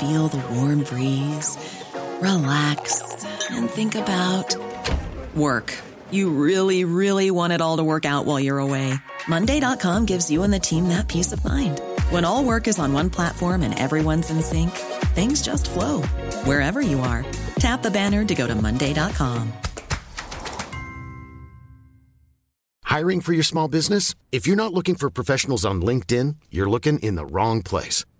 feel the warm breeze, relax, and think about work. You really, really want it all to work out while you're away. Monday.com gives you and the team that peace of mind. When all work is on one platform and everyone's in sync, things just flow wherever you are. Tap the banner to go to Monday.com. Hiring for your small business? If you're not looking for professionals on LinkedIn, you're looking in the wrong place.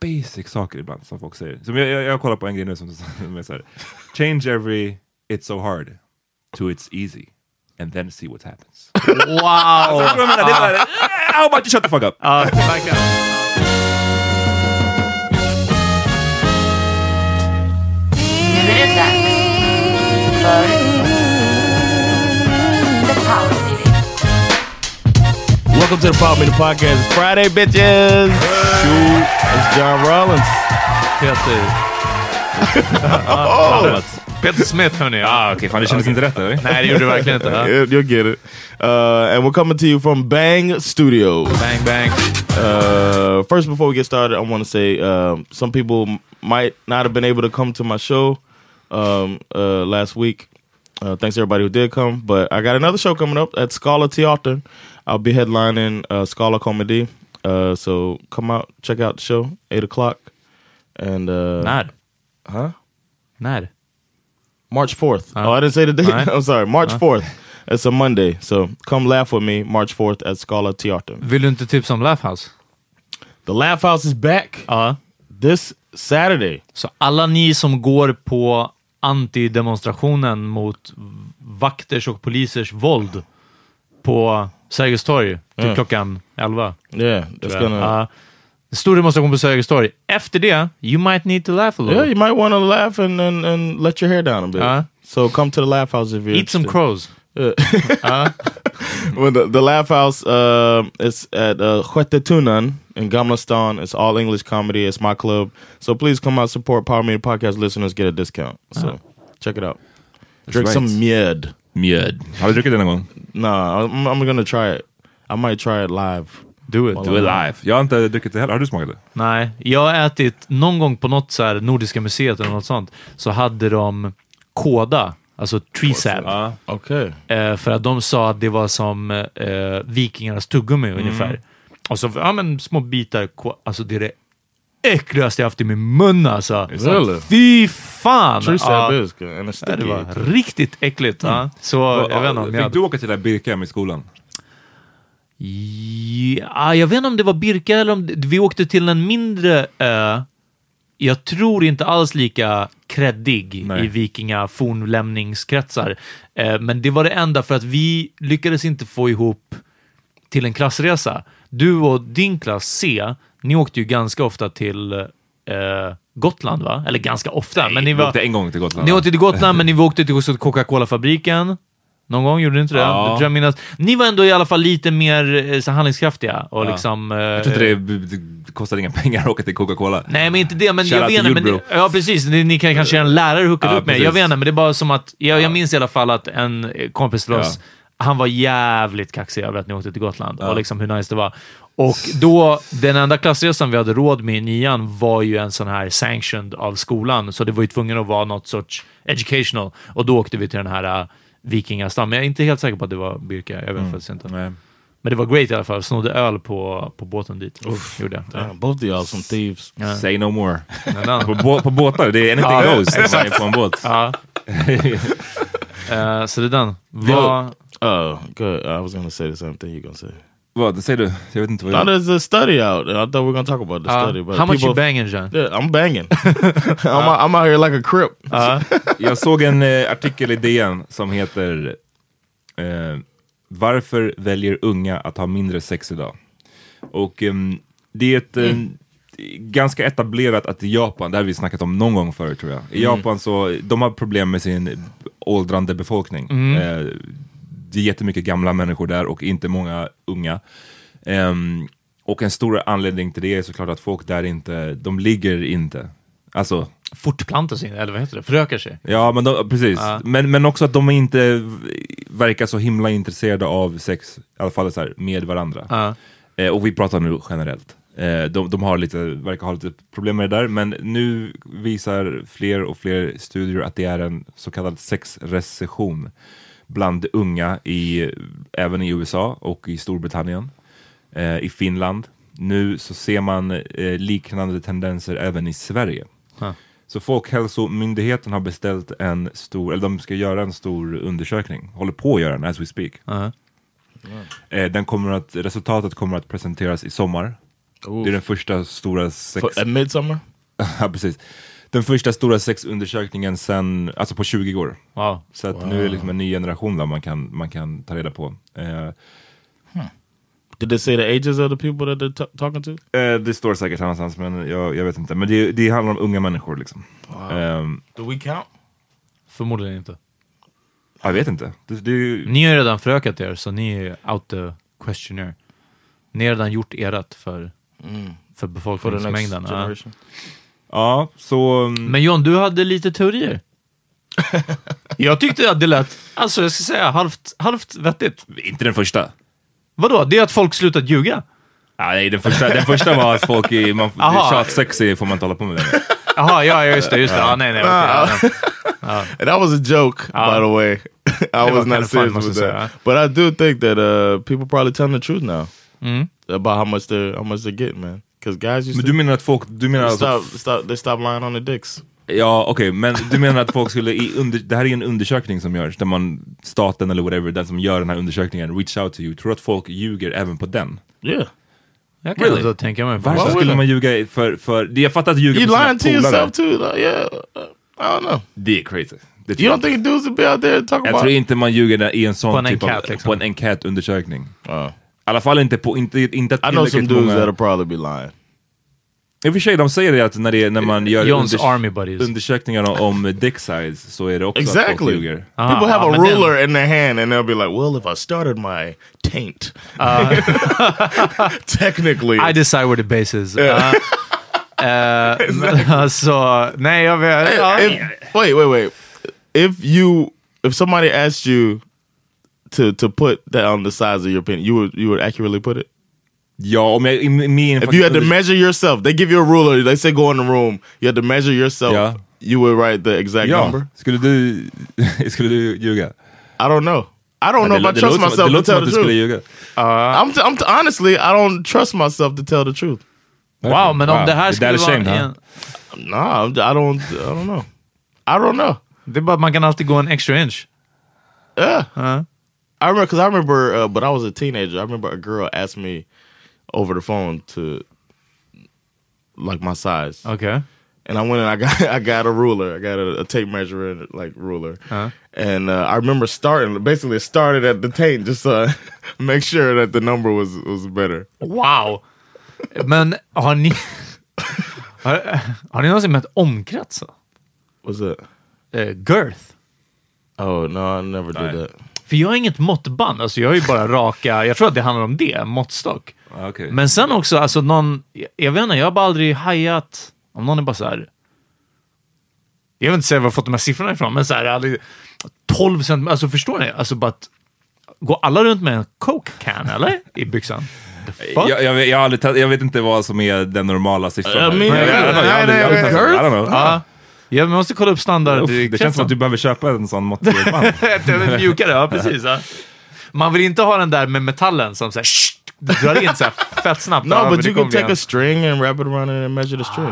basic saker ibland som folk säger. Som jag, jag, jag kollar på en grej nu som, som är så här. Change every it's so hard to it's easy and then see what happens. Wow! Alltså, jag menar, det är så här, How about you shut the fuck up? Ja, verkligen. Nu är det dags för Welcome to the Pop Meter Podcast. It's Friday, bitches! Shoot. It's John Rollins. Peter. Ja, Peter Smith hörni. Ah, Okej, fan det kändes inte rätt eller? Nej, det gjorde det verkligen inte. You'll get it. Uh, and we're coming to you from Bang Studios. Bang, bang. Uh, first, before we get started, I want to say um, some people might not have been able to come to my show um, uh, last week. Uh, thanks to everybody who did come. But I got another show coming up at Scala Theater. I'll be headlining uh, Scala Comedy. Uh, so come out, check out the show, 8 o'clock. And uh, När? Huh? När? March 4th. Uh, oh, I didn't say the date. alright. I'm sorry. March Uh. 4th. It's a Monday. So come laugh with me March 4th at Scala Theater. Vill du inte tipsa om Laugh House? The Laugh House is back Ja. this Saturday. Så alla ni som går på antidemonstrationen mot vakters och polisers våld på Sergels torg till Mm. klockan 11. Yeah, that's stor demonstration på Sergels torg. Efter det, you might need to laugh a little. Yeah, you might want to laugh and, and and let your hair down a bit. Uh. so come to the Laugh House if you're Eat some crows. Well, the, the Laugh House uh, is at uh, Huetetunan in Gamla Stan. It's all English comedy. It's my club. So please come out support Power Media Podcast listeners. Get a discount. So check it out. Drink right. some mjöd. Mjöd. Har du druckit det någon gång? Nah, I'm, I'm gonna try it. I might try it live. Do it. Do it live. Jag har inte druckit det heller. Har du smakat det? Nej, jag har ätit någon gång på något så här Nordiska museet eller något sånt, så hade de kåda, alltså tree sap. Ja. Okay. Eh, för att de sa att det var som eh, vikingarnas tuggummi ungefär. Och så, ja men små bitar, alltså det är det äckligaste jag haft i min mun alltså. Really? Fy fan! Ja, det var riktigt äckligt. Ja. Så jag vet inte om jag... Fick du åka till det där Birkhem i skolan? Ja, jag vet inte om det var Birka eller om det, vi åkte till en mindre ö. Jag tror inte alls lika kreddig Nej. i vikinga fornlämningskretsar. Eh, men det var det enda för att vi lyckades inte få ihop till en klassresa. Du och din klass C, ni åkte ju ganska ofta till eh, Gotland, va? Eller ganska ofta, men ni var... åkte en gång till Gotland. Ni va? åkte till Gotland, men ni åkte till också Coca-Cola-fabriken. Någon gång gjorde ni inte det? Ja. Jag minnas. Ni var ändå i alla fall lite mer eh, så handlingskraftiga och liksom... eh, Jag tror inte det, det kostar inga pengar att åka till Coca-Cola. Nej, men inte det. Men Shout jag vet inte. Men, ja, precis. Ni, ni kan kanske en lärare hookade Ja, upp med. precis. Jag vet inte, men det är bara som att... Jag, jag minns i alla fall att en eh, kompis till oss, han var jävligt kaxig över att ni åkte till Gotland och liksom hur nice det var. Och då, den enda klassresan vi hade råd med i nian var ju en sån här sanctioned av skolan, så det var ju tvungen att vara något sorts educational. Och då åkte vi till den här uh, vikingastan, men jag är inte helt säker på att det var Birka. Jag vet faktiskt inte. Nej. Men det var great i alla fall. Snodde öl på, på båten dit. Gjorde jag. Damn, both of y'all some thieves. Say no more. På, bå- på båtar, det är anything Ja, goes när man är på en båt. Ja. Eh, så det är den. Vad... Oh, good. I was gonna say the same thing you're gonna say. Vad säger du? Jag vet inte vad No, jag... there's a study out. I thought we were gonna talk about the Ja. study. But How much you banging, John? Yeah, I'm banging. I'm, out, I'm out here like a crip. Jag såg en eh, artikel i DN som heter eh, Varför väljer unga att ha mindre sex idag? Och ehm, det är ett eh, ganska etablerat att i Japan, det har vi snackat om någon gång förut tror jag. I Japan så, de har problem med sin åldrande befolkning. Eh, det är jättemycket gamla människor där och inte många unga. Ehm, och en stor anledning till det är såklart att folk där inte, de ligger inte. Alltså, Fortplantar sig, eller vad heter det? Förökar sig? Ja, men de, precis. Ja. Men, men också att de inte verkar så himla intresserade av sex, i alla fall så här, med varandra. Ja. Eh, och vi pratar nu generellt. Eh, de de har lite, verkar ha lite problem med det där, men nu visar fler och fler studier att det är en så kallad sexrecession bland unga, i, även i USA och i Storbritannien, eh, i Finland. Nu så ser man eh, liknande tendenser även i Sverige. Huh. Så Folkhälsomyndigheten har beställt en stor, eller de ska göra en stor undersökning, håller på att göra den as we speak. Ja. Eh, den kommer att, resultatet kommer att presenteras i sommar. Ooh. Det är den första stora sex... For, at midsummer? ja, precis. Den första stora sexundersökningen sen, alltså på 20 år. Wow. Så att nu är det liksom en ny generation där man kan, man kan ta reda på. Eh, Did they say the ages of the people that they're talking to? eh, det står säkert här någonstans, men jag, jag vet inte. Men det, det handlar om unga människor liksom. Ehm, Do we count? Förmodligen inte. jag vet inte. Det, det, är ju- Ni har redan förökat er, så ni är out the questionnaire. Ni har redan gjort ert för, för For the next befolkningsmängden. Ja. Ja, så... mm, Men John, du hade lite teorier. jag tyckte att det lät, alltså jag ska säga, halvt, halvt vettigt. Inte den första. Vadå? Det är att folk slutat ljuga? Ja, nej, den första, den första var att folk är, man, det tjatsexy får man inte hålla på med längre. Jaha, ja, ja, just det, just det. Ja, nej, nej, ja. And that was a joke, Ah. by the way. I var was not fun, serious måste with jag that. säga. But I do think that uh, people probably telling the truth now Mm. about how much they're how much they're getting, man. Because guys used Men du menar att folk, du menar they alltså, stop, stop, they stop lying on their dicks. ja okej, men du menar att folk skulle, i under, det här är en undersökning som görs, där man, staten eller whatever, den som gör den här undersökningen, reach out to you, tror du att folk ljuger även på den? Yeah, Jag kan Really? tänka mig. Varför would skulle man ljuga för, för, jag fattar att ljuga you lying to yourself too. Like, yeah, I don't know. det är crazy. Det You jag don't think dudes would be out there talking Jag about? tror inte man ljuger i en sån På en typ enkät, av, liksom. på en enkätundersökning. Uh, alla fall inte på, inte, inte I know some dudes många... that'll probably be lying. I och för sig, de säger det att när, det, är- när man gör unders- army buddies. undersökningar om dick size så är det också att folk Exactly. ljuger. Ah, People have ja, a ruler in their hand and they'll be like, well, if I started my taint, technically. I decide where the base is. Ja. Eh, men alltså, nej jag vet. If, wait, wait, wait. If you, if somebody asked you to to put that on the size of your penis, you would you would accurately put it. Ja, om me i min... If you had to measure yourself, they give you a ruler. They say go in the room. You had to measure yourself. Yeah. You would write the exact Ja, number. skulle du, skulle du ljuga? I don't know. I don't know if I trust låter som- myself det to tell the truth. ljuga. I'm, t- I'm t- honestly, I don't trust myself to tell the truth. Wow, men om Wow. det här Is skulle that a vara... shame, huh? en- Nah, I'm- I don't. I don't know. I don't know. Det är bara att man kan alltid gå en extra inch. Yeah. I remember because I remember, uh, but I was a teenager. I remember a girl asked me over the phone to like my size, Okej. and I went and I got I got a ruler. I got a, a tape measure and like ruler, and uh, I remember starting basically it started at the tape just to make sure that the number was was better. Wow! Men har ni... har, har ni någonsin mätt omkrets? What's that? Uh, girth? Oh no, I never did that. För jag har inget måttband, alltså jag har ju bara raka, jag tror att det handlar om det, måttstock. Ah, okej. Men sen också, alltså någon, jag- vet inte, jag har bara aldrig hajat, om någon är bara så här. Jag vill inte säga var jag fått de här siffrorna ifrån, men så här, aldrig, 12 cent, alltså förstår ni? Alltså bara att, går alla runt med en coke can eller? I byxan? The fuck? Jag, jag, jag, har aldrig jag vet inte vad som är den normala siffran. Men- Jag- jag- jag- jag- jag- jag- jag- jag- jag- I don't know. Jag måste kolla upp standard. Uff, det känns som att du behöver köpa en sån måttlig band. Ett mjukare, ja precis. Ja. Man vill inte ha den där med metallen som såhär, du drar in så här fett snabbt. No, Ja, but you can take igen. a string and wrap it around it and measure the string.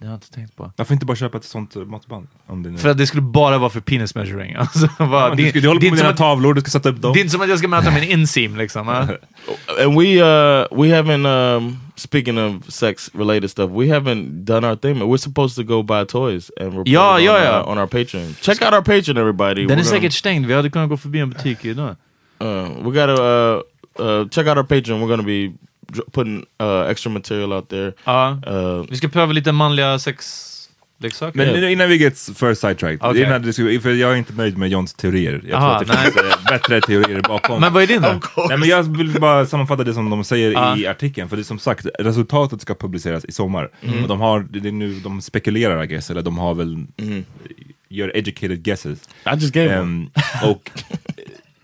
Det har jag inte tänkt på. Varför inte bara köpa ett sånt eh, måttband? Om det nu... För att det skulle bara vara för penis measuring. Alltså, bara, Men det, du, du håller på med dina att, tavlor, du ska sätta upp dem. det är inte som att jag ska mäta min inseam liksom. ja. And we uh we haven't um speaking of sex related stuff, we haven't done our thing. We're supposed to go buy toys and report Ja, ja, on, ja. Our, on our Patreon. Check out our Patreon, everybody. Den är säkert stängd, vi hade kunnat gå förbi en butik idag. uh, we gotta uh, uh check out our Patreon. We're gonna be putting uh extra material out there. Ja. Uh, Vi ska pröva lite manliga sexleksaker. Men nu- innan vi get för sidetracked, Okej. innan du ska, för jag är inte nöjd med Johns teorier. Jag Aha, tror att det nej. finns bättre teorier bakom. Men vad är din då? Nej, men jag vill bara sammanfatta det som de säger Ja. i artikeln, för det är som sagt, resultatet ska publiceras i sommar. Och de har, det är nu, de spekulerar I guess, eller de har väl, gör educated guesses. I just gave them. Ehm, och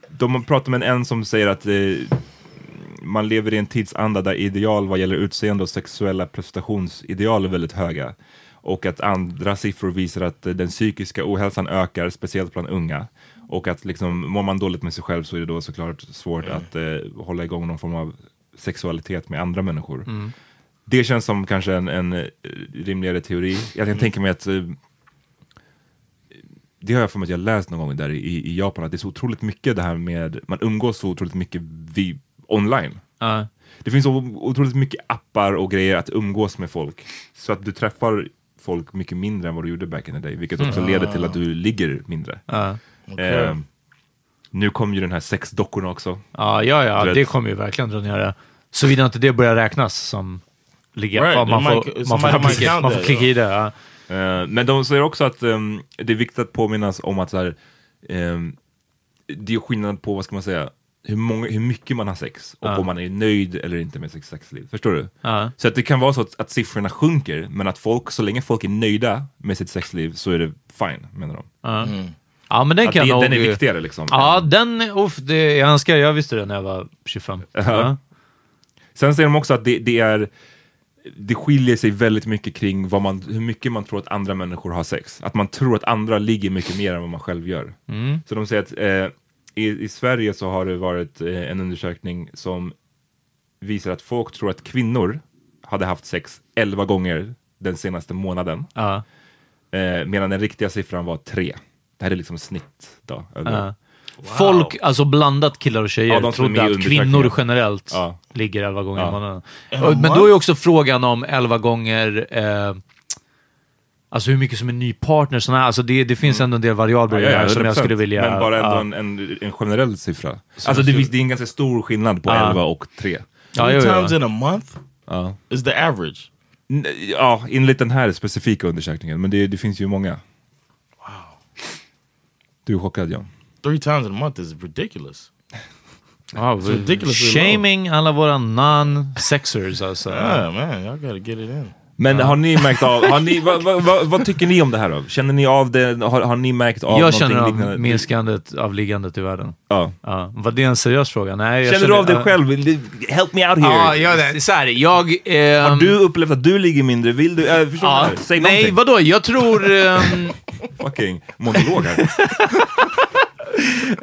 de pratar med en som säger att eh, man lever i en tidsanda där ideal vad gäller utseende och sexuella prestationsideal är väldigt höga. Och att andra siffror visar att eh, den psykiska ohälsan ökar, speciellt bland unga. Och att liksom, mår man dåligt med sig själv så är det då såklart svårt att eh, hålla igång någon form av sexualitet med andra människor. Det känns som kanske en, en eh, rimligare teori. Jag kan tänka mig att eh, det har jag för mig att jag läst någon gång där i, i Japan, att det är så otroligt mycket det här med, man umgås så otroligt mycket vi, online. Ja. Det finns så otroligt mycket appar och grejer att umgås med folk. Så att du träffar folk mycket mindre än vad du gjorde back in the day, vilket också leder till att du ligger mindre. Ja. Eh, nu kommer ju den här sexdockorna också. Ja, ja, ja, Du vet- det kommer ju verkligen dra ner det. Såvida inte det börjar räknas som ligga. Right, Ja, man, får, man, får somebody might klicka, man får klicka i det. Ja. Eh, men de säger också att ehm, det är viktigt att påminnas om att så här, ehm, det är skillnad på, vad ska man säga, hur, många, hur mycket man har sex och om man är nöjd eller inte med sitt sexliv. Förstår du? Ja. Så att det kan vara så att, att siffrorna sjunker, men att folk, så länge folk är nöjda med sitt sexliv så är det fine, menar de. ja, men den Att kan det, nog... den är viktigare liksom. Ja, den... Uff, det, jag önskar jag visste det när jag var 25. Ja. Sen säger de också att det, det är det skiljer sig väldigt mycket kring vad man, hur mycket man tror att andra människor har sex. Att man tror att andra ligger mycket mer än vad man själv gör. Så de säger att eh, i, i Sverige så har det varit eh, en undersökning som visar att folk tror att kvinnor hade haft sex 11 gånger den senaste månaden. Ja. Eh, medan den riktiga siffran var tre. Det här är liksom snitt då. över- Ja. Folk, alltså blandat killar och tjejer, Ja, trodde att kvinnor generellt Ja. ligger 11 gånger Ja. i månaden. Men då är också frågan om 11 gånger eh, Alltså hur mycket som är ny partner, såna här, alltså det, det finns ändå en del variabler i det här som jag 100%. skulle vilja... Men bara ändå ja. en, en, en generell siffra. Alltså det, det är en ganska stor skillnad på Ja. 11 och 3. Ja, jo. times in a month Ja. is the average. Ja, enligt den här specifika undersökningen, men det, det finns ju många. Du är chockad John. Three times in a month is ridiculous. Wow, ridiculously low. shaming alla våra non-sexers alltså. Yeah, man, y'all gotta get it in. Men har ni märkt av, har ni, vad, vad, vad, vad tycker ni om det här då? Känner ni av det? Har, har ni märkt av jag känner av liknande? minskandet av liggandet i världen. Ja. Ja. Var det en seriös fråga? Nej, jag Känner du av det själv? Help me out here! Ja, ja det är så här, jag... ehm, Har du upplevt att du ligger mindre? Vill du? Äh, förstår Ja. du? Säg Nej, någonting. vadå? Jag tror... ehm, Fucking monolog här.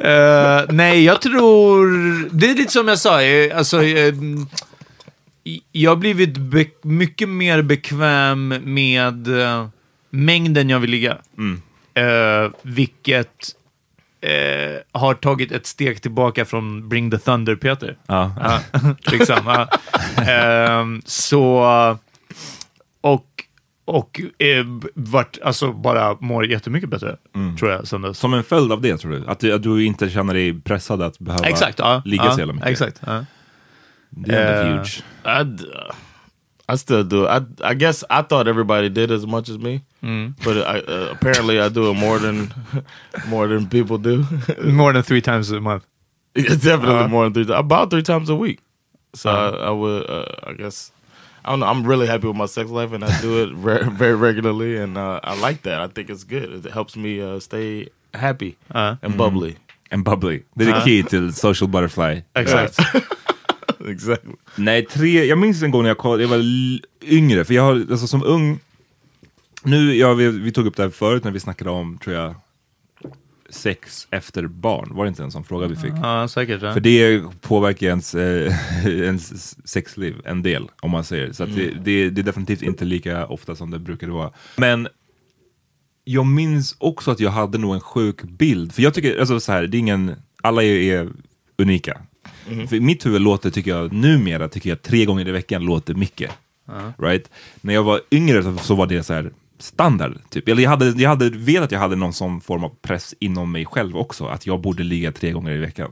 eh, nej, jag tror... Det är lite som jag sa. eh, Alltså, eh, jag har blivit mycket mer bekväm med eh, mängden jag vill ligga. Eh, vilket eh, har tagit ett steg tillbaka från Bring the Thunder, Peter. Ja. Liksom. Ehm, så... Och, och eh, vart, alltså bara mår jättemycket bättre, tror jag, sen dess. Som en följd av det tror du? Att du, att du inte känner dig pressad att behöva Exakt, ja. ligga ja, så jävla mycket? Exakt. Ja. Det är ändå Eh, huge. I, d- I still do it. I, I guess I thought everybody did as much as me, but I, uh, apparently I do it more than more than people do. More than three times a month. It's definitely Uh, more than three. ti- About three times a week. So I, I would, uh, I guess, I don't know. I'm really happy with my sex life, and I do it very, very regularly, and uh, I like that. I think it's good. It helps me uh, stay happy Uh. and bubbly. and bubbly. Det är the key till social butterfly. Exakt. exactly. Nej, tre, jag minns en gång när jag, kollade, jag var yngre, för jag har, alltså som ung, nu, ja, vi, vi tog upp det här förut när vi snackade om, tror jag, sex efter barn. Var det inte en sån fråga vi fick? Ja, säkert. Ja. För det påverkar ens, eh, ens sexliv en del, om man säger. Så att det, det, det är definitivt inte lika ofta som det brukade vara. Men jag minns också att jag hade nog en sjuk bild. För jag tycker, alltså så här, det är ingen, alla är, är unika. För i mitt huvud låter, tycker jag, numera tycker jag tre gånger i veckan låter mycket. Right? När jag var yngre så, var det så här standard. Typ. Eller jag hade, jag hade vet att jag hade någon sån form av press inom mig själv också, att jag borde ligga tre gånger i veckan.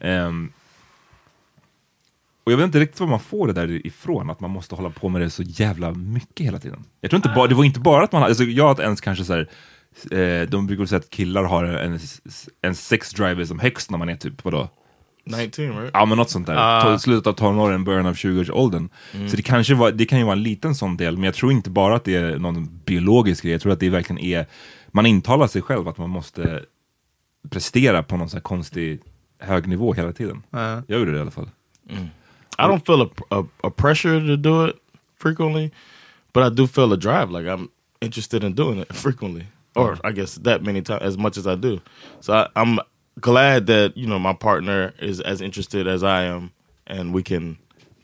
Ehm, och jag vet inte riktigt var man får det där ifrån, att man måste hålla på med det så jävla mycket hela tiden. Jag tror inte bara, det var inte bara att man, alltså jag att ens kanske så här, eh, de brukar säga att killar har en, en sex driver som högst när man är typ, vadå? 19, right? Ja men något sånt där, uh. slutet av tonåren, början av 20-årsåldern. Så det kanske var, det kan ju vara en liten sån del, men jag tror inte bara att det är någon biologisk grej, jag tror att det verkligen är, man intalar sig själv att man måste prestera på någon sån här konstig hög nivå hela tiden. Jag gjorde det i alla fall. I don't feel a, a, a pressure to do it frequently, but I do feel a drive. Like I'm interested in doing it frequently, or I guess that many times as much as I do. So I, I'm glad that you know my partner is as interested as I am, and we can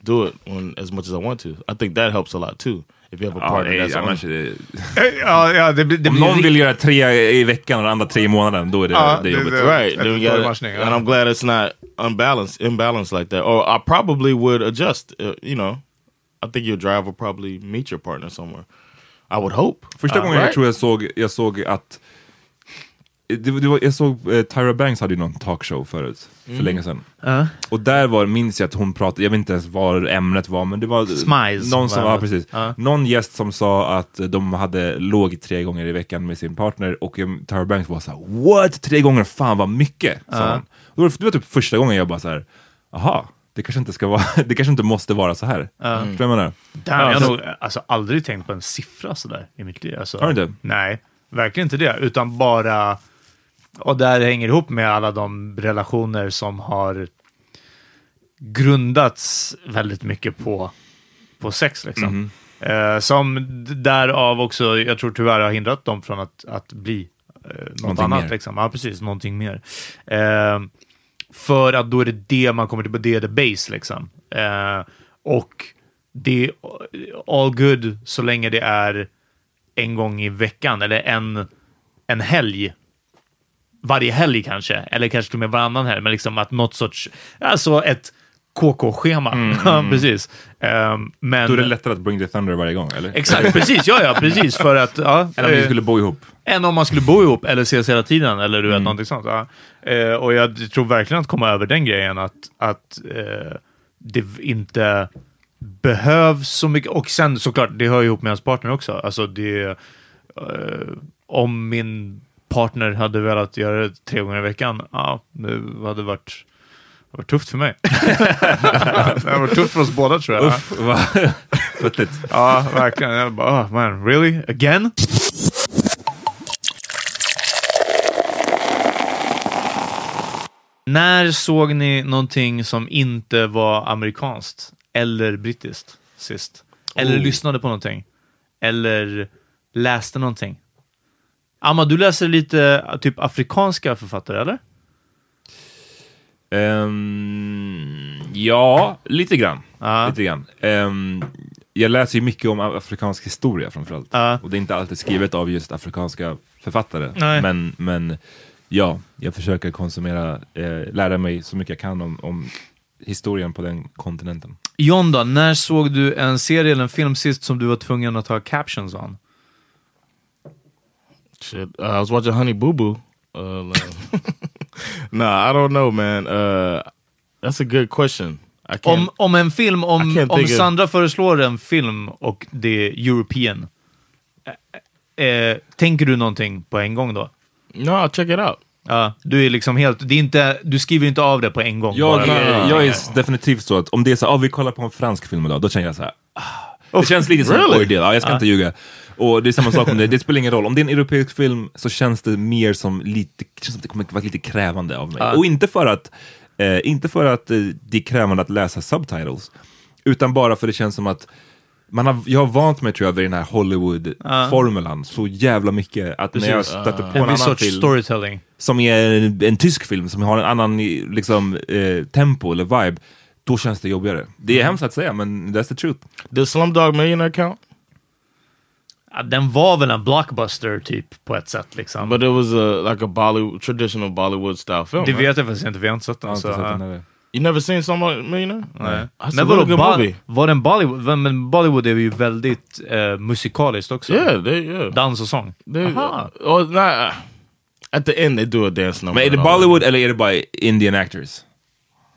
do it when as much as I want to. I think that helps a lot too. If you have a Ja, partner nej, that's on, annars är det, ja, ja, det, blir- det om blir någon rikt- vill göra tre i veckan och den andra tre i månaden, då är det, Ja, det är det- jobbigt. det- right? Then we Ett got matchning, and I'm glad it's not unbalanced, imbalanced like that. Or I probably would adjust. Uh, you know, I think your drive will probably meet your partner somewhere. I would hope. Första Uh, gången jag right? tror jag såg, jag såg att det, det var, jag såg eh, Tyra Banks hade ju någon talkshow förut, för länge sedan. Och där var, minns jag att hon pratade, jag vet inte ens vad ämnet var, men det var Smiles, någon som, var ja, precis. Ja. Någon gäst som sa att de hade låg tre gånger i veckan med sin partner och eh, Tyra Banks var såhär What? Tre gånger? Fan vad mycket! Sa hon. Och det, var, typ första gången jag bara så här. aha, det kanske inte ska vara, det kanske inte måste vara så här. Förstår du vad jag menar? Damn, jag har nog alltså, aldrig tänkt på en siffra sådär i mitt liv. Alltså, Har du inte? Nej, verkligen inte det. Utan bara... Och där hänger ihop med alla de relationer som har grundats väldigt mycket på, på sex. Liksom. Eh, som därav också, jag tror tyvärr har hindrat dem från att, att bli eh, något Någonting annat. mer. Liksom. Ja, precis. Någonting mer. Eh, för att då är det det man kommer till, det är the base liksom. Eh, och det är all good så länge det är en gång i veckan eller en, en helg. Varje helg kanske, eller kanske till och med varannan helg, men liksom att något sorts, alltså ett KK-schema. Ja, precis. Eh, men, Då är det lättare att bring the thunder varje gång, eller? Exakt, precis. Ja, ja, precis. För att, ja, Eller om ni eh, skulle bo ihop. än om man skulle bo ihop eller ses hela tiden eller du vet, Mm. någonting sånt. Ja. Eh, och jag tror verkligen att komma över den grejen att, att eh, det inte behövs så mycket. Och sen såklart, det hör ihop med ens partner också. Alltså det, eh, om min partner hade velat göra det tre gånger i veckan, ja, det hade varit Det var tufft för mig. det var tufft för oss båda tror jag. Uff. Ja, verkligen. Jag bara, oh, man, really? Again? När såg ni någonting som inte var amerikanskt eller brittiskt sist? Eller Oh. lyssnade på någonting? Eller läste någonting? Amma, du läser lite typ afrikanska författare, eller? Ehm, ja, lite grann. Ja. Lite grann. Ehm, jag läser ju mycket om afrikansk historia framförallt. Ja. Och det är inte alltid skrivet av just afrikanska författare. Nej. Men, men ja, jag försöker konsumera, eh, lära mig så mycket jag kan om, om historien på den kontinenten. John då, när såg du en serie eller en film sist som du var tvungen att ta captions on? Shit, uh, I was watching Honey Boo Boo. Uh, like- nah, I don't know, man. Uh, that's a good question. I can't. Om, om en film, I om, can't om think of- Sandra föreslår en film och det är European, eh, eh, tänker du någonting på en gång då? no, I'll check it out. Ja, du är liksom helt, det är inte, du skriver inte av det på en gång. Jag, bara. är- jag är definitivt så att om det är så ah, vi kollar på en fransk film idag, då känner jag så här. Ah, det känns lite som really? en ordeal, ja, jag ska inte ljuga. Och det är samma sak om det, det spelar ingen roll. Om det är en europeisk film så känns det mer som lite, känns som att det kommer vara lite krävande av mig. Och inte för att, eh, inte för att eh, det är krävande att läsa subtitles, utan bara för det känns som att man har, jag har vant mig tror jag vid den här Hollywood-formulan så jävla mycket att när jag Precis. stöter på en en annan sorts film storytelling. som är en, en tysk film som har en annan liksom, eh, tempo eller vibe, då känns det jobbigare. Det är hemskt att säga, men that's the truth. Does Slumdog Millionaire count? Den var väl en blockbuster typ på ett sätt liksom. But it was a like a Bollywood traditional Bollywood style film. det right? vet jag faktiskt inte, vi har inte sett den. Så. You never seen Slumdog Millionaire? Nej. That's Men really vadå, movie. var den Bollywood? Men Bollywood är ju väldigt eh, musikaliskt också. Yeah, they yeah. Dans och sång. They, Aha. oh, nah, at the end they do a dance number. Men är det all Bollywood eller är det bara Indian actors?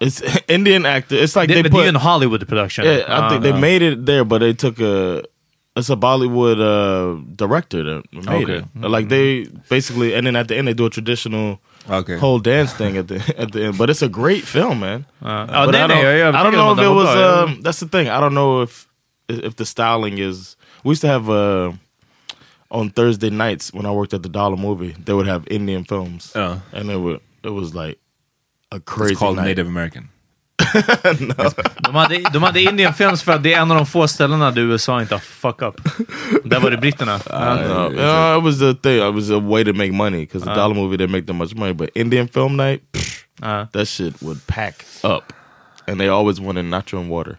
It's Indian actor. It's like Det, they men put. det är ju en Hollywood production. yeah, I think they made it there, but they took a. It's a Bollywood uh, director that made Okay. it. Like they basically, and then at the end they do a traditional Okay. whole dance thing at the at the end. But it's a great film, man. Ja, ja, But nej, I don't, jag är I don't know if it was. bra. Um, that's the thing. I don't know if if the styling is. We used to have uh, on Thursday nights when I worked at the Dollar Movie. They would have Indian films, Yeah. and it would it was like a It's crazy called night. Native American. De hade, de hade Indian Films för att det är en av de få ställena där USA inte har fuck up. Där var det britterna. Ja. No, no, it was the thing. It was a way to make money because the Dollar Movie didn't make that much money. But Indian film night, pff, Ja. that shit would pack up, and they always wanted nacho and water.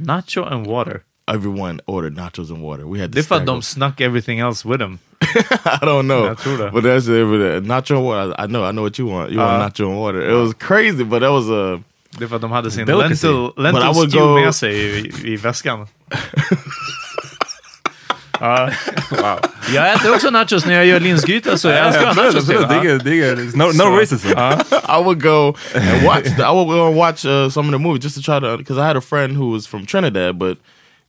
Nacho and water. Everyone ordered nachos and water. We had Det är för att de snack everything else with them. I don't know. Yeah, true that. But that's it. Uh, Nacho and water. I, I know. I know what you want. You want Uh, nacho and water. It was crazy, but that was a. Det är för att de hade sin Delicacy. lentil, lentil stew go- med sig i, i väskan. Ja. Jag äter också nachos när jag gör linsgryta, så jag älskar nachos. Det är det är- no, no racism. I would go and watch. the, I would go and watch uh, some of the movies just to try to. Because I had a friend who was from Trinidad, but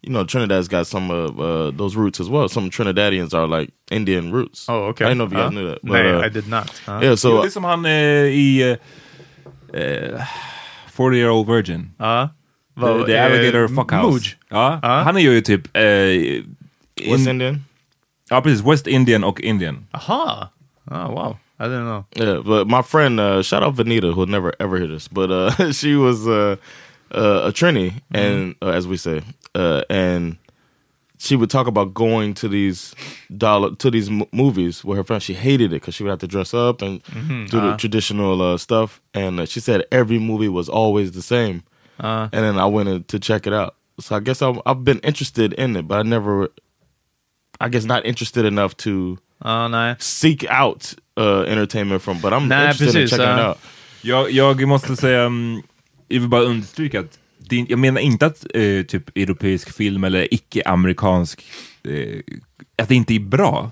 you know Trinidad's got some of uh, those roots as well. Some Trinidadians are like Indian roots. Oh, okay. I didn't know if you guys knew that. But, Nej, uh, I did not. Ja. Yeah, so det är som han i 40 year old virgin. Ja. The, Vad- the eh, alligator fuckhouse. Mooj. Ja, Ja. Han är ju typ... Eh, West in- Indian. Ja, precis. West Indian och Indian. Aha! Oh, wow. I didn't know. Yeah, but my friend, uh, shout out Vanita, who'll never ever hear this, but uh, she was uh, uh, a Trini, and uh, as we say, uh, and she would talk about going to these dollar to these m- movies with her friends. She hated it because she would have to dress up and do the traditional uh, stuff, and uh, she said every movie was always the same. Uh, And then I went in to check it out. So I guess I've, I've been interested in it, but I never, I guess, not interested enough to ja, nej. seek out uh, entertainment from. But I'm Nah, interested in checking uh, it out. Jag, jag måste säga, um, jag vill bara understryka att det, jag menar inte att eh, typ europeisk film eller icke-amerikansk, eh, att det inte är bra.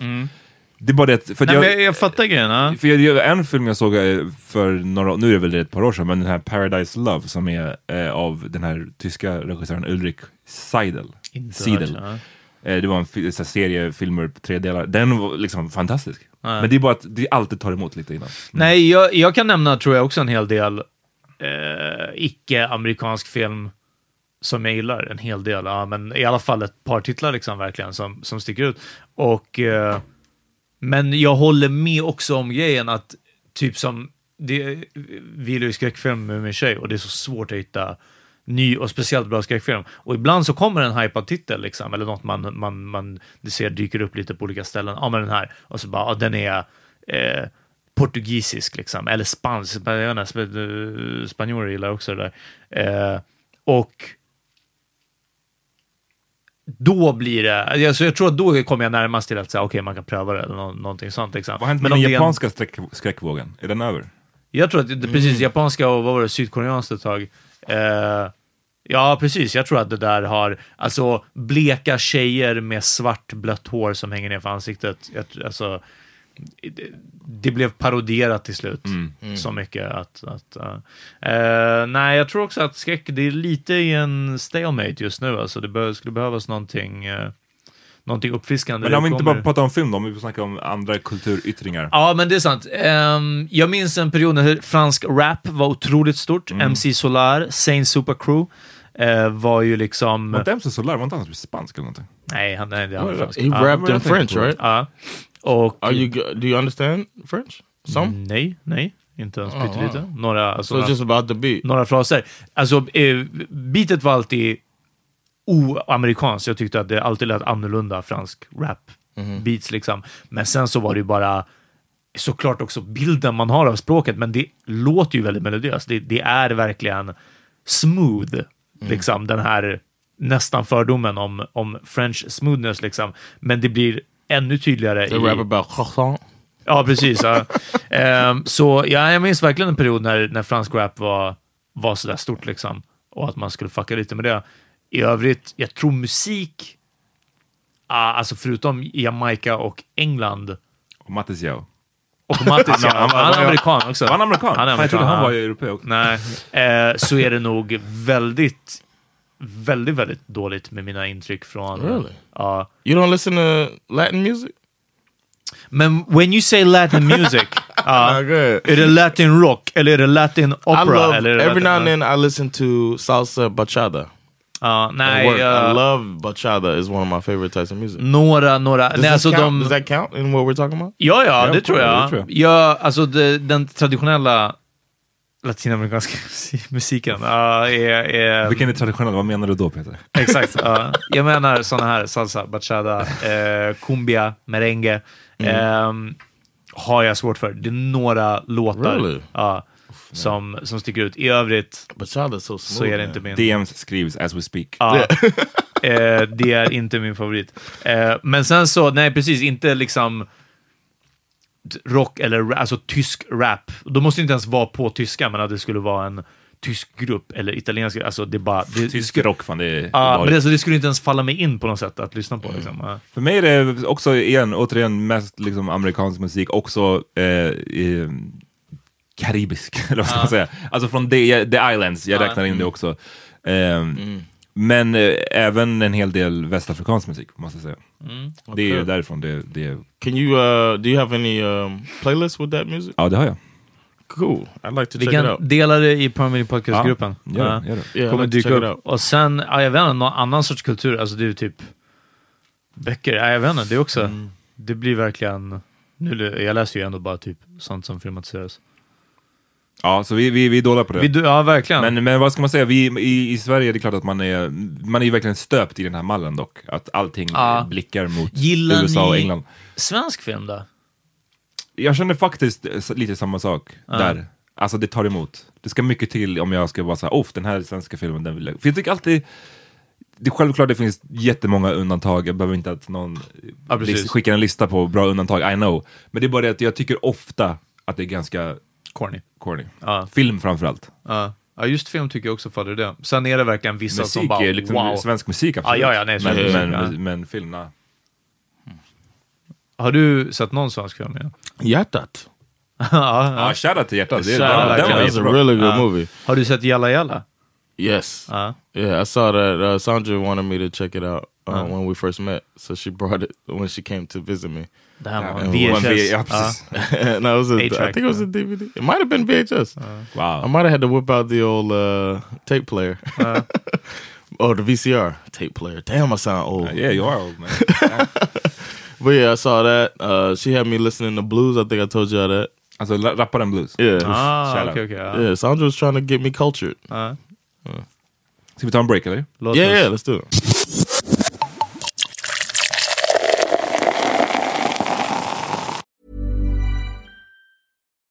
Det är bara det för Nej, jag, jag, jag fattar grejen. För jag, en film jag såg eh, för några, nu är det väl ett par år sedan, men den här Paradise Love som är eh, av den här tyska regissören Ulrich Seidel. Inte Seidel. hört, Eh, det var en så serie, filmer på tre delar. Den var liksom fantastisk. Ja. Men det är bara att det alltid tar emot lite innan. Nej, jag, jag kan nämna, tror jag, också en hel del eh, icke-amerikansk film som jag gillar en hel del. Ja, men i alla fall ett par titlar liksom verkligen som, som sticker ut. Och, eh, men jag håller med också om grejen att typ som, det, vi gillar ju skräckfilm med min tjej och det är så svårt att hitta ny och speciellt bra skräckfilm. Och ibland så kommer en hypad titel, liksom, eller något man, man, man det ser dyker upp lite på olika ställen. Ja, men den här. Och så bara, ja, den är eh, portugisisk, liksom, eller spansk. Sp- Spanjorer gillar också det där. Eh, och då blir det, alltså jag tror att då kommer jag närmast till att säga, okej, man kan pröva det, eller nå- någonting sånt. Liksom. Vad hände med den är en- japanska skräck, skräckvågen? Är den över? jag tror att det, precis, japanska och vad var det, sydkoreanskt ett tag. Eh, ja, precis. Jag tror att det där har, alltså bleka tjejer med svart blött hår som hänger ner för ansiktet. Jag, alltså, det, blev paroderat till slut så mycket att... att uh, nej, jag tror också att skräck, det är lite i en stalemate just nu. Alltså, det bör, skulle behövas någonting, uh, någonting uppfriskande. Men om vi inte kommer- bara pratar om film då, om vi snackar om andra kulturyttringar. Ja, men det är sant. Ehm, jag minns en period när fransk rap var otroligt stort. Mm. MC Solar, Saint Super Crew var ju liksom... Var inte MC Solar, var inte han spansk eller någonting? Nej, han, nej, det är han fransk. He rapped in French, right? Ja. Och... Are you? Do you understand French? Some. Nej, nej. Inte ens Oh, pyttelite. wow. Några, alltså, So några, just about the beat. några fraser. Alltså, eh, beatet var alltid oamerikanskt. Jag tyckte att det alltid lät annorlunda, fransk rap beats liksom. Men sen så var det ju bara såklart också bilden man har av språket, men det låter ju väldigt melodiöst. Det, det är verkligen smooth, liksom den här nästan fördomen om, om French smoothness liksom. Men det blir ännu tydligare They i... about croissant. Ja, precis. Ja. Ehm, så ja, jag minns verkligen en period när, när fransk rap var, var sådär stort liksom. Och att man skulle fucka lite med det. I övrigt, jag tror musik, ah, alltså förutom Jamaica och England Och Mattis Yao. och Mattis, Han- han, han- är amerikan också. Var han amerikan? Han är Fan, jag trodde amerikan, han var europé också. Nej, eh, så är det nog väldigt, väldigt, väldigt dåligt med mina intryck från... Really? Ja. You don't listen to Latin music? Men when you say Latin music, good. är det Latin rock eller är det Latin I opera? love eller every Latin, now and then I listen to salsa bachata. Ja, at nej, eh, I love bachata. is one of my favorite types of music. några, några. Does, Nej, alltså count? de, Does that count in what we're talking about? ja, ja, Ja, det tror jag. det tror jag. Ja, alltså det, den traditionella latinamerikanska musiken ja, är, är Vilken är traditionell? Vad menar du då Peter? Exakt. ja. Jag menar såna här salsa, bachata, eh, cumbia, merengue. Mm. ehm, har jag svårt för. Det är nåra låtar Really? ja, som, som sticker ut. I övrigt Bachata so smooth. så är det inte min... DMs skrivs as we speak. Ja, eh, det är inte min favorit. Eh, men sen så, nej precis, inte liksom rock eller alltså tysk rap. Då måste det inte ens vara på tyska, men att det skulle vara en tysk grupp eller italiensk, alltså det bara... Det, Tysk rock, fan det är... Ja, var- men det, alltså, det skulle inte ens falla mig in på något sätt att lyssna på. Liksom. Ja. För mig är det också, igen, återigen, mest liksom amerikansk musik, också eh, eh, karibisk, eller vad ska man säga? Alltså från the, the Islands, jag Ja. räknar in det också. Ehm, Men eh, även en hel del västafrikansk musik, måste jag säga. Det är ju Okay. därifrån det, det... Can you, uh, do you have any um, playlists with that music? Ja, det har jag. Cool. I'd like to Vi check it kan out. dela det i Permanent Podcast-gruppen. Ja, gör det, gör det. Yeah, I'd kommer like dyka upp. Och sen, ja, jag vet inte, någon annan sorts kultur, alltså det är ju typ böcker. Ja, jag vet inte, det är också, Mm. det blir verkligen, nu, jag läser ju ändå bara typ sånt som filmatiseras. Ja, så vi, vi, vi är dåliga på det. Vi, ja, verkligen. Men, men vad ska man säga, vi, i, i Sverige är det klart att man är, man är ju verkligen stöpt i den här mallen dock. Att allting Ja. blickar mot Gillar USA och ni- England. Svensk film då? Jag känner faktiskt lite samma sak där. Alltså det tar emot. Det ska mycket till om jag ska vara såhär, oh den här svenska filmen, den vill jag. För jag tycker alltid, det är självklart det finns jättemånga undantag, jag behöver inte att någon Ja, skickar en lista på bra undantag, I know. Men det är bara det att jag tycker ofta att det är ganska Corny. corny. Ja. Film framförallt. Ja. ja, just film tycker jag också faller det. Sen är det verkligen vissa som Musik bara, är liksom wow. svensk musik absolut. Ja, ja, ja, nej, men, svensk men, musik, ja. men film, nej. Har du sett någon svensk film? Ja, Hjärtat. ja, ja. Ja, shoutout till hjärtat. Det är, jättebra. really good Uh, movie. Har du sett Jalla Jalla? Yes. Ja. Yeah, I saw that. Uh, Sandra wanted me to check it out. uh, when we first met. So she brought it when she came to visit me. Det här var Ja, en en VHS. V- ja, Ja. precis. and I was a, I think it was a uh. DVD. It might have been VHS. I Wow. might have had to whip out the old uh, tape player. oh, the VCR tape player. Damn, I sound old. Yeah, you are old man. But yeah, I saw that. Uh, she had me listening to blues. I think I told you all that. Alltså la- rapparen blues. Yeah. Ah, Shout okej, out. okej. ja. Yeah, Sandra was trying to get me cultured. Ja. Ska vi ta en break eller? Låt yeah, oss- yeah, let's do it.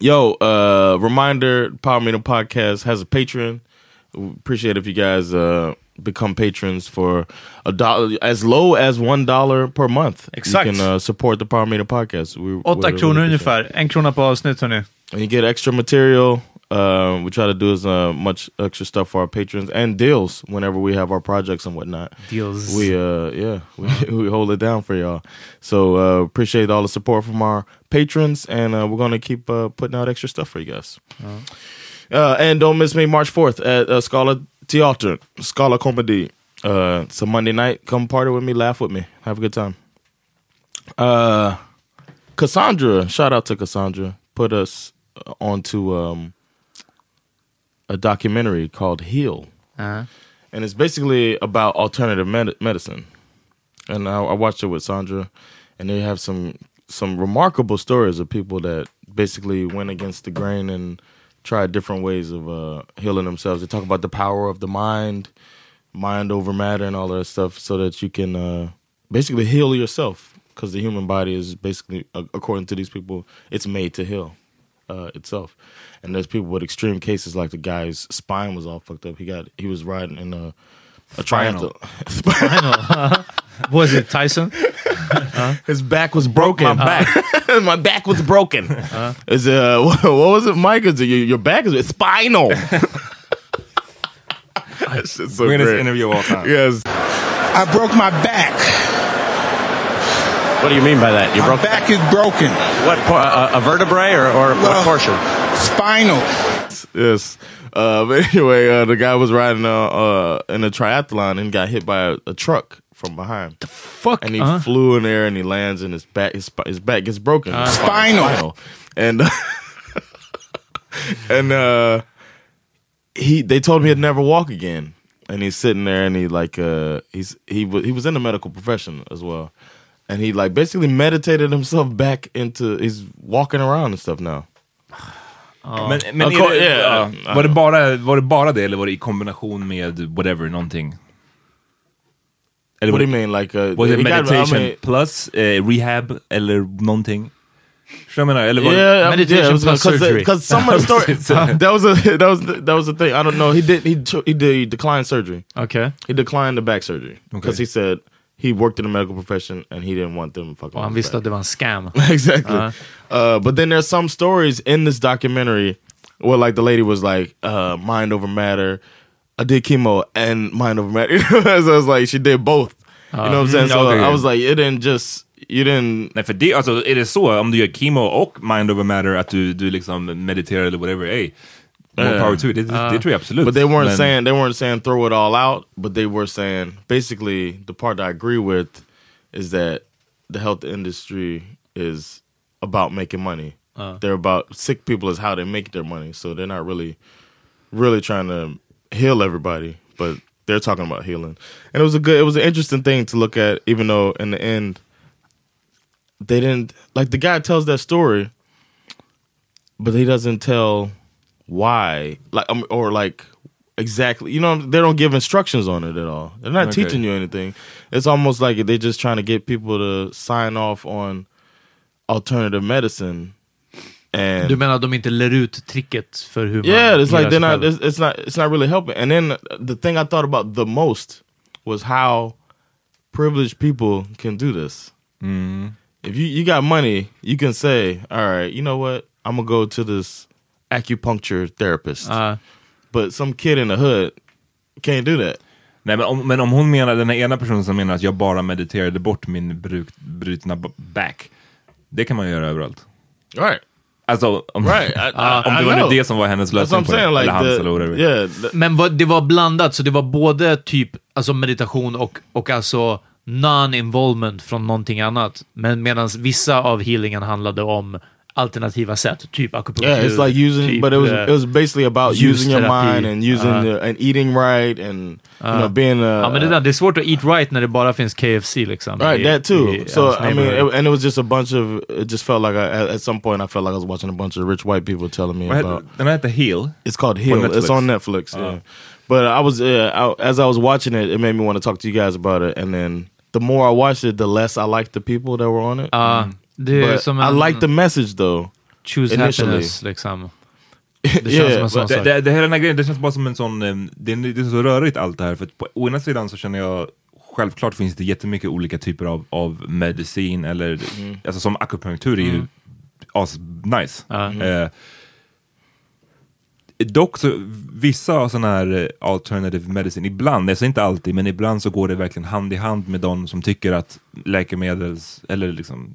Yo, uh, reminder: Power Meter Podcast has a Patreon. We appreciate if you guys uh, become patrons for a dollar, as low as one dollar per month. Exakt. You can uh, support the Power Meter Podcast. We, Åtta we- kronor we- ungefär. En krona på avsnitt hörni. and you get extra material. Uh, we try to do as uh, much extra stuff for our patrons and deals whenever we have our projects and whatnot. Deals. We uh yeah we, we hold it down for y'all. So uh, appreciate all the support from our patrons, and uh, we're gonna keep uh, putting out extra stuff for you guys. Uh, and don't miss me March fourth at uh, Scala Theater, Scala Comedy. Uh, it's a Monday night. Come party with me, laugh with me, have a good time. Uh, Cassandra, shout out to Cassandra, put us onto um, a documentary called Heal, Uh, and it's basically about alternative med- medicine. And I, I watched it with Sandra, and they have some some remarkable stories of people that basically went against the grain and tried different ways of uh, healing themselves. They talk about the power of the mind, mind over matter, and all that stuff, so that you can uh, basically heal yourself. Because the human body is basically, according to these people, it's made to heal uh, itself. And there's people with extreme cases, like the guy's spine was all fucked up. He got he was riding in a a Spinal. was it Tyson? His back was broken. my back. my back was broken. Is uh, what was it, Mike? Is it, your, your back is spinal? That shit's so Greatest great. interview of all time. Yes. I broke my back. What do you mean by that? You my broke back is broken. what? A, a vertebrae or, or what portion? Spinal. Yes. Uh, but anyway, uh, the guy was riding uh, uh, in a triathlon and got hit by a, a truck from behind. The fuck? And he Uh-huh. flew in there and he lands and his back his, his back gets broken. Uh, His spi- Spinal. And and uh, he they told him he'd never walk again. And he's sitting there and he like uh he's he was he was in the medical profession as well. And he like basically meditated himself back into he's walking around and stuff now. Men, men Ja, är det, ja, ja, var, det bara, var det bara det eller var det i kombination med whatever, någonting? Eller What do you mean? Like uh, Was it he got- I meditation mean- plus eh, rehab eller någonting? Förstår du vad jag menar? Eller var Yeah, I- Meditation yeah, was plus because surgery. because some of the stories that was a that was the, that was the thing. I don't know. He did he he did he declined surgery. Okay. He declined the back surgery because Okay. he said he worked in the medical profession and he didn't want them fucking. Och han with his visste att det var en scam. exactly. Uh-huh. Uh, but then there's some stories in this documentary where like the lady was like uh, mind over matter. I did chemo and mind over matter. so I was like she did both. You know what I'm saying? Mm, So okay. I was like, it didn't just you didn't. Nej, för det, alltså, är det så, om du gör chemo och mind over matter, att du, du liksom mediterar eller whatever, hey, more Yeah. power to it. Det, det tror jag absolut. But they weren't Men- saying they weren't saying throw it all out, but they were saying basically the part that I agree with is that the health industry is about making money. Uh. They're about sick people is how they make their money. So they're not really really trying to heal everybody, but they're talking about healing. And it was a good it was an interesting thing to look at, even though in the end they didn't like the guy tells that story, but he doesn't tell why, like, um, or like exactly. You know, they don't give instructions on it at all. They're not Okay. teaching you anything. It's almost like they're just trying to get people to sign off on alternative medicine. And Du menar att de inte lär ut tricket för hur yeah, man it's like they're not. It's, it's not. It's not really helping. And then the thing I thought about the most was how privileged people can do this. If you you got money, you can say, "All right, you know what? I'm gonna go to this acupuncture therapist." Uh, but some kid in the hood can't do that. Nej, men om, men om hon menar, den här ena personen som menar att jag bara mediterade bort min bruk, brutna back, det kan man göra överallt. Right. Alltså, om, Right. I- I- om det I var know. det som var hennes lösning på det, saying. eller Like hans eller whatever. yeah, the- Men vad- det var blandat, så det var både typ alltså meditation och, och alltså non-involvement från någonting annat. Men medan vissa av healingen handlade om alternativa sätt, typ akupunktur. yeah, it's like using, typ, but it was eh, it was basically about using your mind and using Uh, the, and eating right and you know uh. being a ja, men det, där, det är svårt att eat right när det bara finns KFC liksom. Right, i- that too. i So I mean, it, and it was just a bunch of. It just felt like I, at, at some point I felt like I was watching a bunch of rich white people telling me Vad about. heter- Den heter Heal. It's called På Heal. It's on Netflix. Uh. Yeah. But I was uh, I, as I was watching it, it made me want to talk to you guys about it. And then the more I watched it, the less I liked the people that were on it. Ja, det är But som I en- liked the message though. Choose initially. happiness, liksom. Det känns Yeah, som en sån Det, sak. det, det här den här grejen, det känns bara som en sån, eh, det är, det är så rörigt allt det här. För att på å ena sidan så känner jag, självklart finns det jättemycket olika typer av, av medicin, eller alltså som akupunktur är ju as nice. Eh, dock så, vissa av sådana här eh, alternative medicine, ibland, alltså inte alltid, men ibland så går det verkligen hand i hand med de som tycker att läkemedels, eller liksom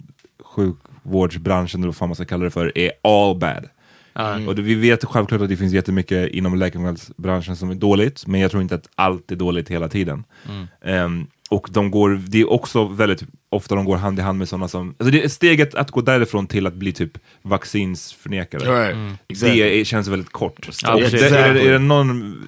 sjukvårdsbranschen, eller vad fan man ska kalla det för, är all bad. Ja. Och vi vet självklart att det finns jättemycket inom läkemedelsbranschen som är dåligt, men jag tror inte att allt är dåligt hela tiden. Mm. Ehm, och de går, det är också väldigt ofta de går hand i hand med sådana som, alltså det är steget att gå därifrån till att bli typ vaccinsförnekare. Right. Mm. Exactly. Det är, känns väldigt kort. Ja, det, är, det, Exactly. är det någon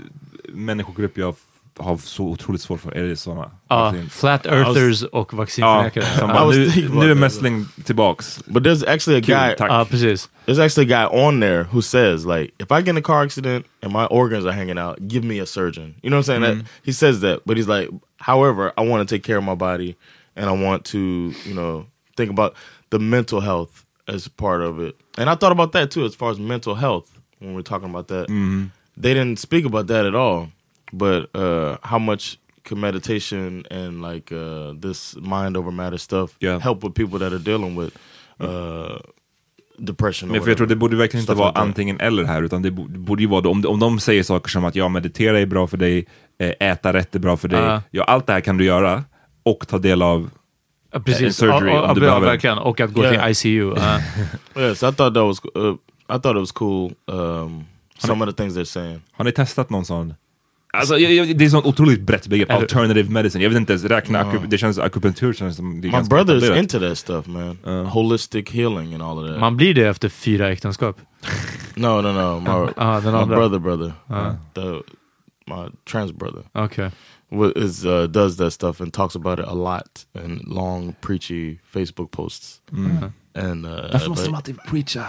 människogrupp jag har så otroligt svårt för, är det sådana? Ja, flat earthers och Ja, vaccinförnekare. som I bara, was nu, thinking about nu är mässling tillbaks. But there's actually a Kul, guy. tack. Ja, precis. There's actually a guy on there who says like, if I get in a car accident and my organs are hanging out, give me a surgeon. You know what I'm saying? That mm-hmm. he says that, but he's like, however, I want to take care of my body and I want to, you know, think about the mental health as part of it. And I thought about that too, as far as mental health when we're talking about that. Mm-hmm. They didn't speak about that at all, but uh, how much can meditation and like uh, this mind over matter stuff Yeah. help with people that are dealing with uh, depression? Men för jag tror det borde verkligen inte vara like that. antingen eller här, utan det bo- det borde ju vara, då, om, om de säger saker som att ja, meditera är bra för dig, eh, äta rätt är bra för dig, Ja. ja, allt det här kan du göra och ta del av en precis. surgery ja, om ja, du ja, behöver. verkligen. Och att gå Yeah. till ICU. Ja. Yes, I thought that was uh, I thought it was cool. Um, some of the things they're saying. Har ni testat någon sån? Alltså, jag, jag, det är sånt otroligt brett begrepp, alternative medicine. Jag vet inte ens räkna, akup- det känns akupunktur känns som My brother's etablerat. into that stuff, man. Holistic healing and all of that. Man blir det efter fyra äktenskap. no, no, no. My, Ah, den my brother, brother, Ah. the my trans brother. Wa- is uh, does that stuff and talks about it a lot in long preachy Facebook posts. And uh, Varför måste de alltid preacha?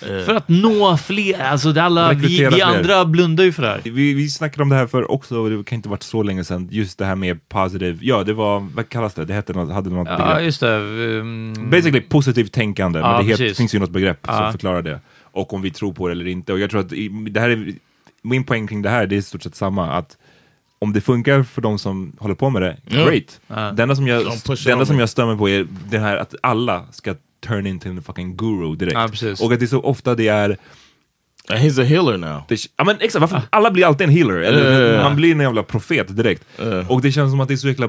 För att nå fler. Alltså det alla, vi, vi fler. andra blundar ju för det här. Vi, vi snackade om det här för också, och det kan inte varit så länge sedan, just det här med positive, ja det var, vad kallas det? Det hette något, hade något Ja, begrepp. just det. Um, Basically positivt tänkande, Ja, men det precis. finns ju något begrepp Ja. som förklarar det. Och om vi tror på det eller inte. Och jag tror att det här är, min poäng kring det här, det är i stort sett samma. Att om det funkar för de som håller på med det, great. Ja. Det enda som jag, det enda som jag stämmer på är det här att alla ska turn into en fucking guru direkt. Ja, precis. och att det är så ofta det är He's a healer now. Det, ja, men exakt, varför, alla blir alltid en healer. Eller, ja. Man blir en jävla profet direkt. Och det känns som att det är så jäkla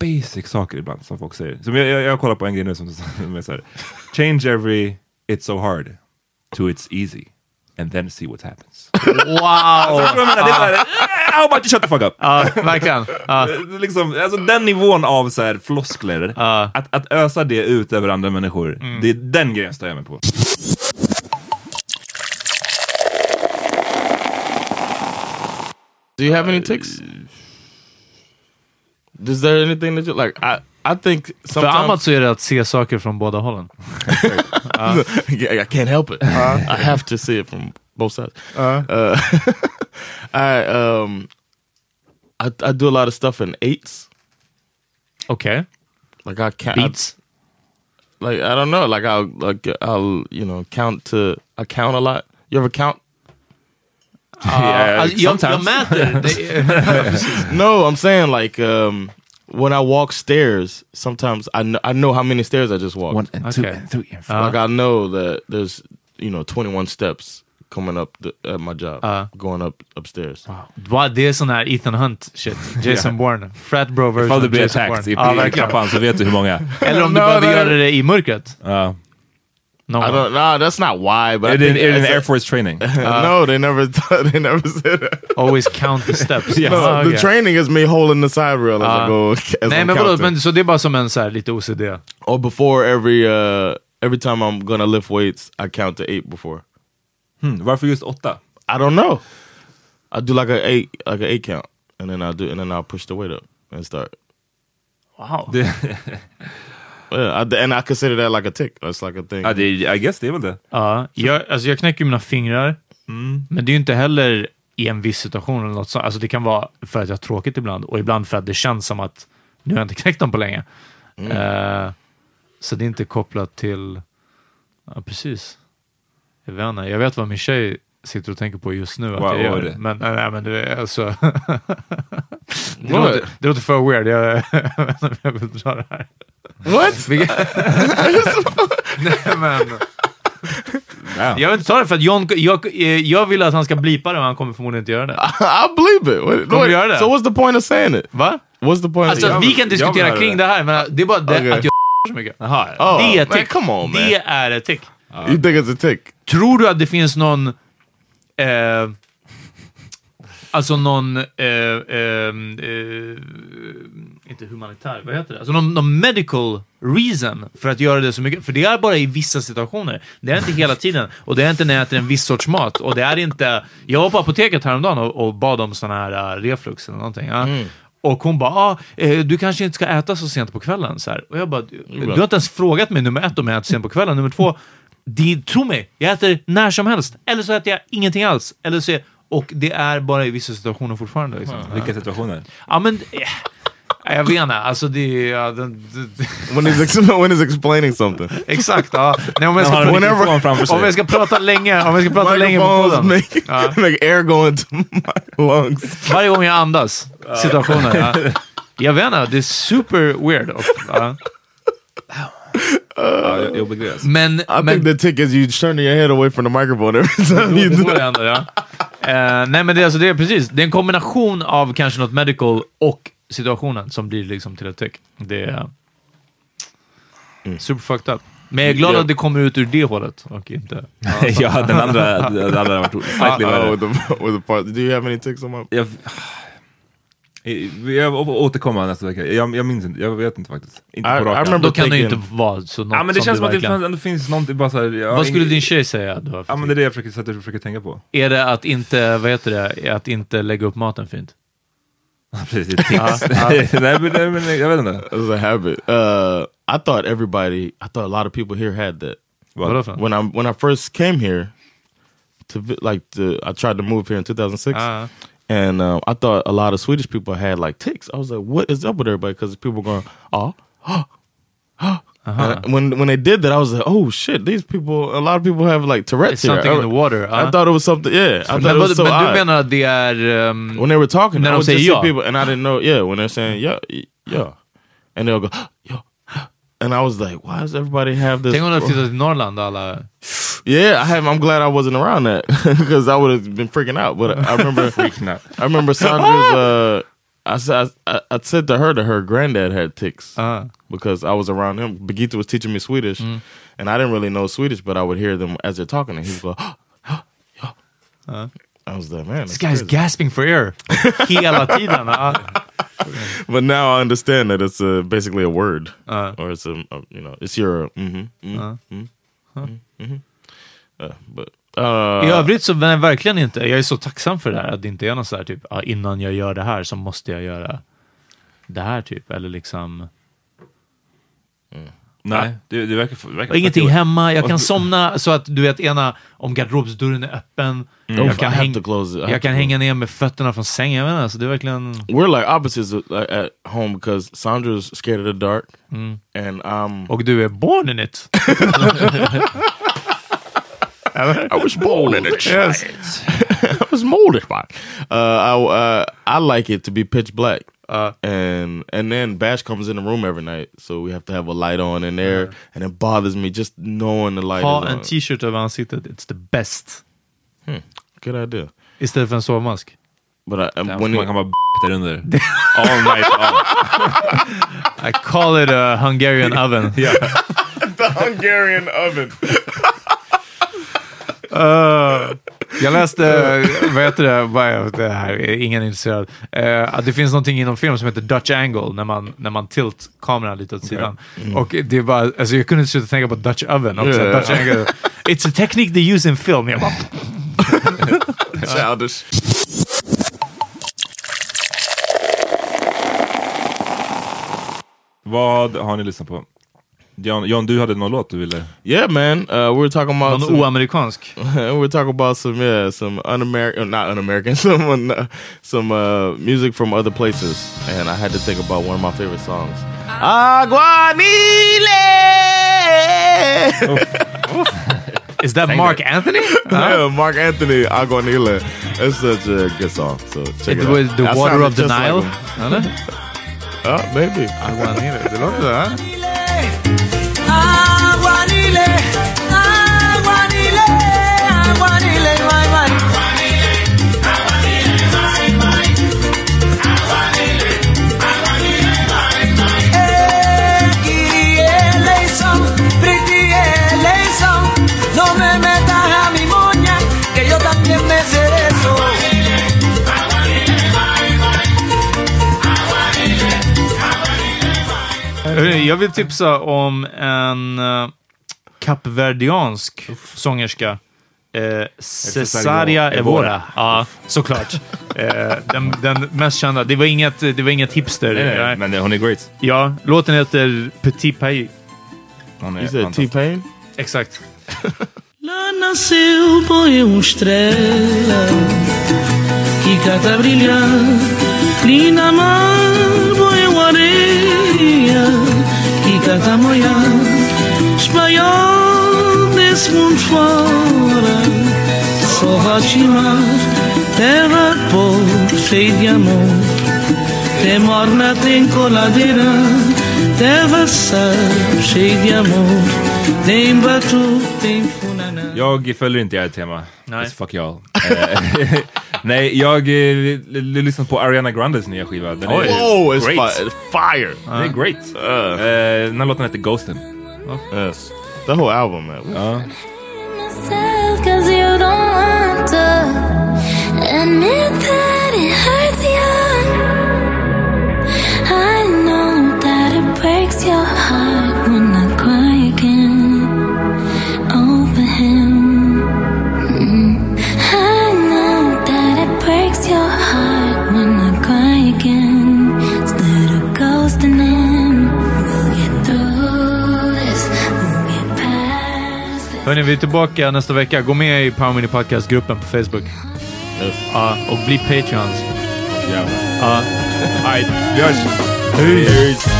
basic saker ibland som folk säger. Som jag, jag, jag kollar på en grej nu som, som är så här. Change every it's so hard to it's easy. And then see what happens. Wow! Alltså, jag menar, det är you shut the fuck up? Ja, verkligen. Ja. Liksom, alltså den nivån av så här floskler, att, att ösa det ut över andra människor, Mm. det är den grejen stör jag mig på. Do you have any ticks? Is there anything that you like? I I think För sometimes Amat så är det att se saker från båda hållen. I can't help it. I have to see it from both sides. Uh, I um I I do a lot of stuff in eights. Okay. Like I can't Beats? like I don't know. Like I'll like I'll you know count to I count a lot. You ever count? Ja, alltså, jag, jag mäter. Det, no, I'm saying like um when I walk stairs, sometimes I kn I know how many stairs I just walked. One and two Okay. and three and four. Like I know that there's you know 21 steps coming up the, at my job, Uh. going up upstairs. Va, det är sån här Ethan Hunt shit. Jason Bourne. Frat bro version Ifall du blir attacked i, trappan så vet du hur många. Eller om du behöver no. göra det i mörkret. Ja. No. I don't. Nah, that's not why. But I en it's a- Air Force training? no, they never. they never said that. Always count the steps. No, Ah, the okay. training is me holding the side rail as Ah. I go. As Nej I'm men vadå, men, så det är bara som en så här, lite OCD? Or before every uh every time I'm gonna lift weights, I count to eight before. Hmm, varför just åtta? I don't know. I do like a eight, like a eight count, and then I do, and then I'll push the weight up and start. Wow. I, and I consider that like a tick. That's like a thing. ja, det, I guess det är väl det. Ja, jag, alltså jag knäcker mina fingrar, Mm. men det är ju inte heller i en viss situation eller något sånt. Alltså det kan vara för att jag har tråkigt ibland och ibland för att det känns som att nu har jag inte knäckt dem på länge. Mm. Eh, så det är inte kopplat till... Ja, precis. Jag vet inte. Jag vet vad min tjej sitter och tänker på just nu att Vad- jag gör. det? Men, nej, nej, men det är alltså... det, låter, det låter för weird. Jag, jag vill dra det här. What? nej, men... Ja. Jag vill inte ta det för att John, jag, eh, jag vill att han ska blipa det och han kommer förmodligen inte göra det. I believe it. Kommer du göra det? So what's the point of saying it? Va? What's the point? Alltså of vi kan diskutera kring det här, men det är bara det Okej. att jag så mycket. Jaha. Oh, det är ett man, tick. come on, man. Det är ett tick. You think it's a tick? Tror du att det finns någon... Eh, alltså någon... Eh, eh, eh, inte humanitär, vad heter det? Alltså någon, någon medical reason för att göra det så mycket. För det är bara i vissa situationer. Det är inte hela tiden. Och det är inte när jag äter en viss sorts mat. Och det är inte... Jag var på apoteket häromdagen och, och bad om sån här uh, reflux eller någonting. Ja. Och hon bara, ah, eh, du kanske inte ska äta så sent på kvällen. Så här. Och jag bara, du, du har inte ens frågat mig nummer ett om jag äter sent på kvällen. Nummer två, det, tro mig, jag äter när som helst. Eller så äter jag ingenting alls. Eller så, och det är bara i vissa situationer fortfarande. Liksom. Vilka situationer? Ja, men... Eh, jag vet inte, alltså det är... Ja, den, When he's ex- when he's explaining something. exakt, ja. Nej, om, jag ska, sig. om jag ska prata länge, om jag ska prata länge på podden. make, Ja. make air go into my lungs. Varje gång jag andas, situationer. Ja. Jag vet inte, det är super weird. Och, ja. Ja, jag, begräns. Men, I men think the tick is you turning your head away from the microphone every time you do det ja. Eh, nej, men det, är alltså, det är precis. Det är en kombination av kanske något medical och situationen som blir liksom till ett tick. Det är super fucked up. Men jag är glad Ja. att det kommer ut ur det hållet och inte... ja, den andra, den andra har varit slightly Uh, värre. with the with the part. Do you have any ticks on my? Jag, jag återkommer nästa vecka. Jag, jag minns inte, jag vet inte faktiskt. Inte I- på I rak arm. Då kan det ju inte vara så något Ja men det som känns som att det verkligen- ändå finns någonting bara såhär... jag har Vad skulle din tjej säga då? Ja men det är det jag försöker, så att jag försöker tänka på. Är det att inte, vad heter det, att inte lägga upp maten fint? Precis, det är tics. nej, men, nej, men jag vet inte. It's a habit. Uh, I thought everybody. I thought a lot of people here had that. För? When I when I first came here, to like to, I tried to move here in 2006, Ah. And um, I thought a lot of Swedish people had like ticks. I was like, what is up with everybody? Because people going, oh. And when when they did that, I was like, "Oh shit! These people, a lot of people have like Tourette's something here." in the water. I ah. thought it was something. Yeah, I thought men it was so men du odd. menar att det är... Er, ehm, um, when they were talking, När I de säger just see ja. people, and I didn't know. Yeah, when they're saying yeah, yeah, and they'll go yeah, and I was like, why does everybody have this? Tänk om de flyttar till Norrland alla... yeah, I have. I'm glad I wasn't around that because I would have been freaking out. But I remember freaking out. I remember Sandra's. Uh, I said I, I said to her that her granddad had tics Uh. because I was around him. Birgitta was teaching me Swedish, Mm. and I didn't really know Swedish, but I would hear them as they're talking, and he would go. Uh. I was like, man, This guy's crazy. gasping for air hela tiden. Ja. But now I understand that it's uh basically a word, Uh. or it's a, a you know, it's your mm-hmm, mm, Uh. But uh, I övrigt så men verkligen inte. Jag är så tacksam för det här. Att det inte är något så här typ, ja, innan jag gör det här så måste jag göra det här typ. Eller liksom... Nej, det, det verkar... det verkar ingenting faktiskt- hemma, jag kan somna så att du vet ena, om garderobsdörren är öppen, Mm. jag kan, häng, jag kan hänga ner med fötterna från sängen. Jag alltså, det är verkligen... We're like opposites at home because Sandra's scared of the dark, Mm. and um, Och du är born in it. I was born in it. Yes. I was molded by. it. Uh, I uh, I like it to be pitch black. Uh, and and then Bash comes in the room every night, so we have to have a light on in there, and it bothers me just knowing the light Ha is en on. t-shirt över ansiktet, it's the best. Hmm. Good idea. Istället för en sovmask. But I, um, Där when man it, kan bara där under. All night long. I call it a Hungarian oven. Yeah. the Hungarian oven. Uh, jag läste, vad heter det, vad, det här är ingen intresserad, uh, att det finns någonting inom film som heter Dutch angle, när man, när man tilt kameran lite åt sidan. Mm. Och det är bara, alltså jag kunde inte sluta tänka på Dutch oven också. Yeah. Dutch angle. It's a technique they use in film. Jag bara, Childish. Vad har ni lyssnat på? John, John, du hade någon låt du ville... Yeah, man. Uh, we were talking about någon some, oamerikansk. we were talking about some yeah, some un-American, not un-American, some uh, some uh, music from other places, and I had to think about one of my favorite songs. Aguanile. Is that Mark Anthony? yeah, Mark Anthony, Aguanile. That's such a good song. So check it, It out. the water of the just like Nile? him. Eller? Uh, maybe. Aguanile, det låter det, här. Aguanile, Jag vill tipsa om en uh, kapverdiansk sångerska. Eh, Cesaria Evora. Ja, såklart. Eh, den, den mest kända. Det var inget, det var inget hipster. Nej, nej, men hon är great. Ja, låten heter Petit Pays. Hon är fantastisk. T-Pain? Exakt. Lá nasceu, põe uma estrela que cata brilhar. Linda mar, põe uma areia Espanhol desse mundo fora, só Rotimar, terra pobre, cheia de amor. Tem morna, tem coladeira, terra sal, cheia de amor. Tem batu, tem funaná. Jag följer inte ert tema. Nej. Yes, fuck y'all. Eh, Nej, jag eh, l- l- lyssnat på Ariana Grandes nya skiva. Den är Whoa, it's, great. fi- fire. Den är great. Eh, den här låten heter Ghosten. Yes. The whole album. I know that it breaks your heart when Hörni, vi är tillbaka nästa vecka. Gå med i Power Mini Podcast-gruppen på Facebook. Ja, och bli Patreons. Ja. Alright, vi hörs. Hej.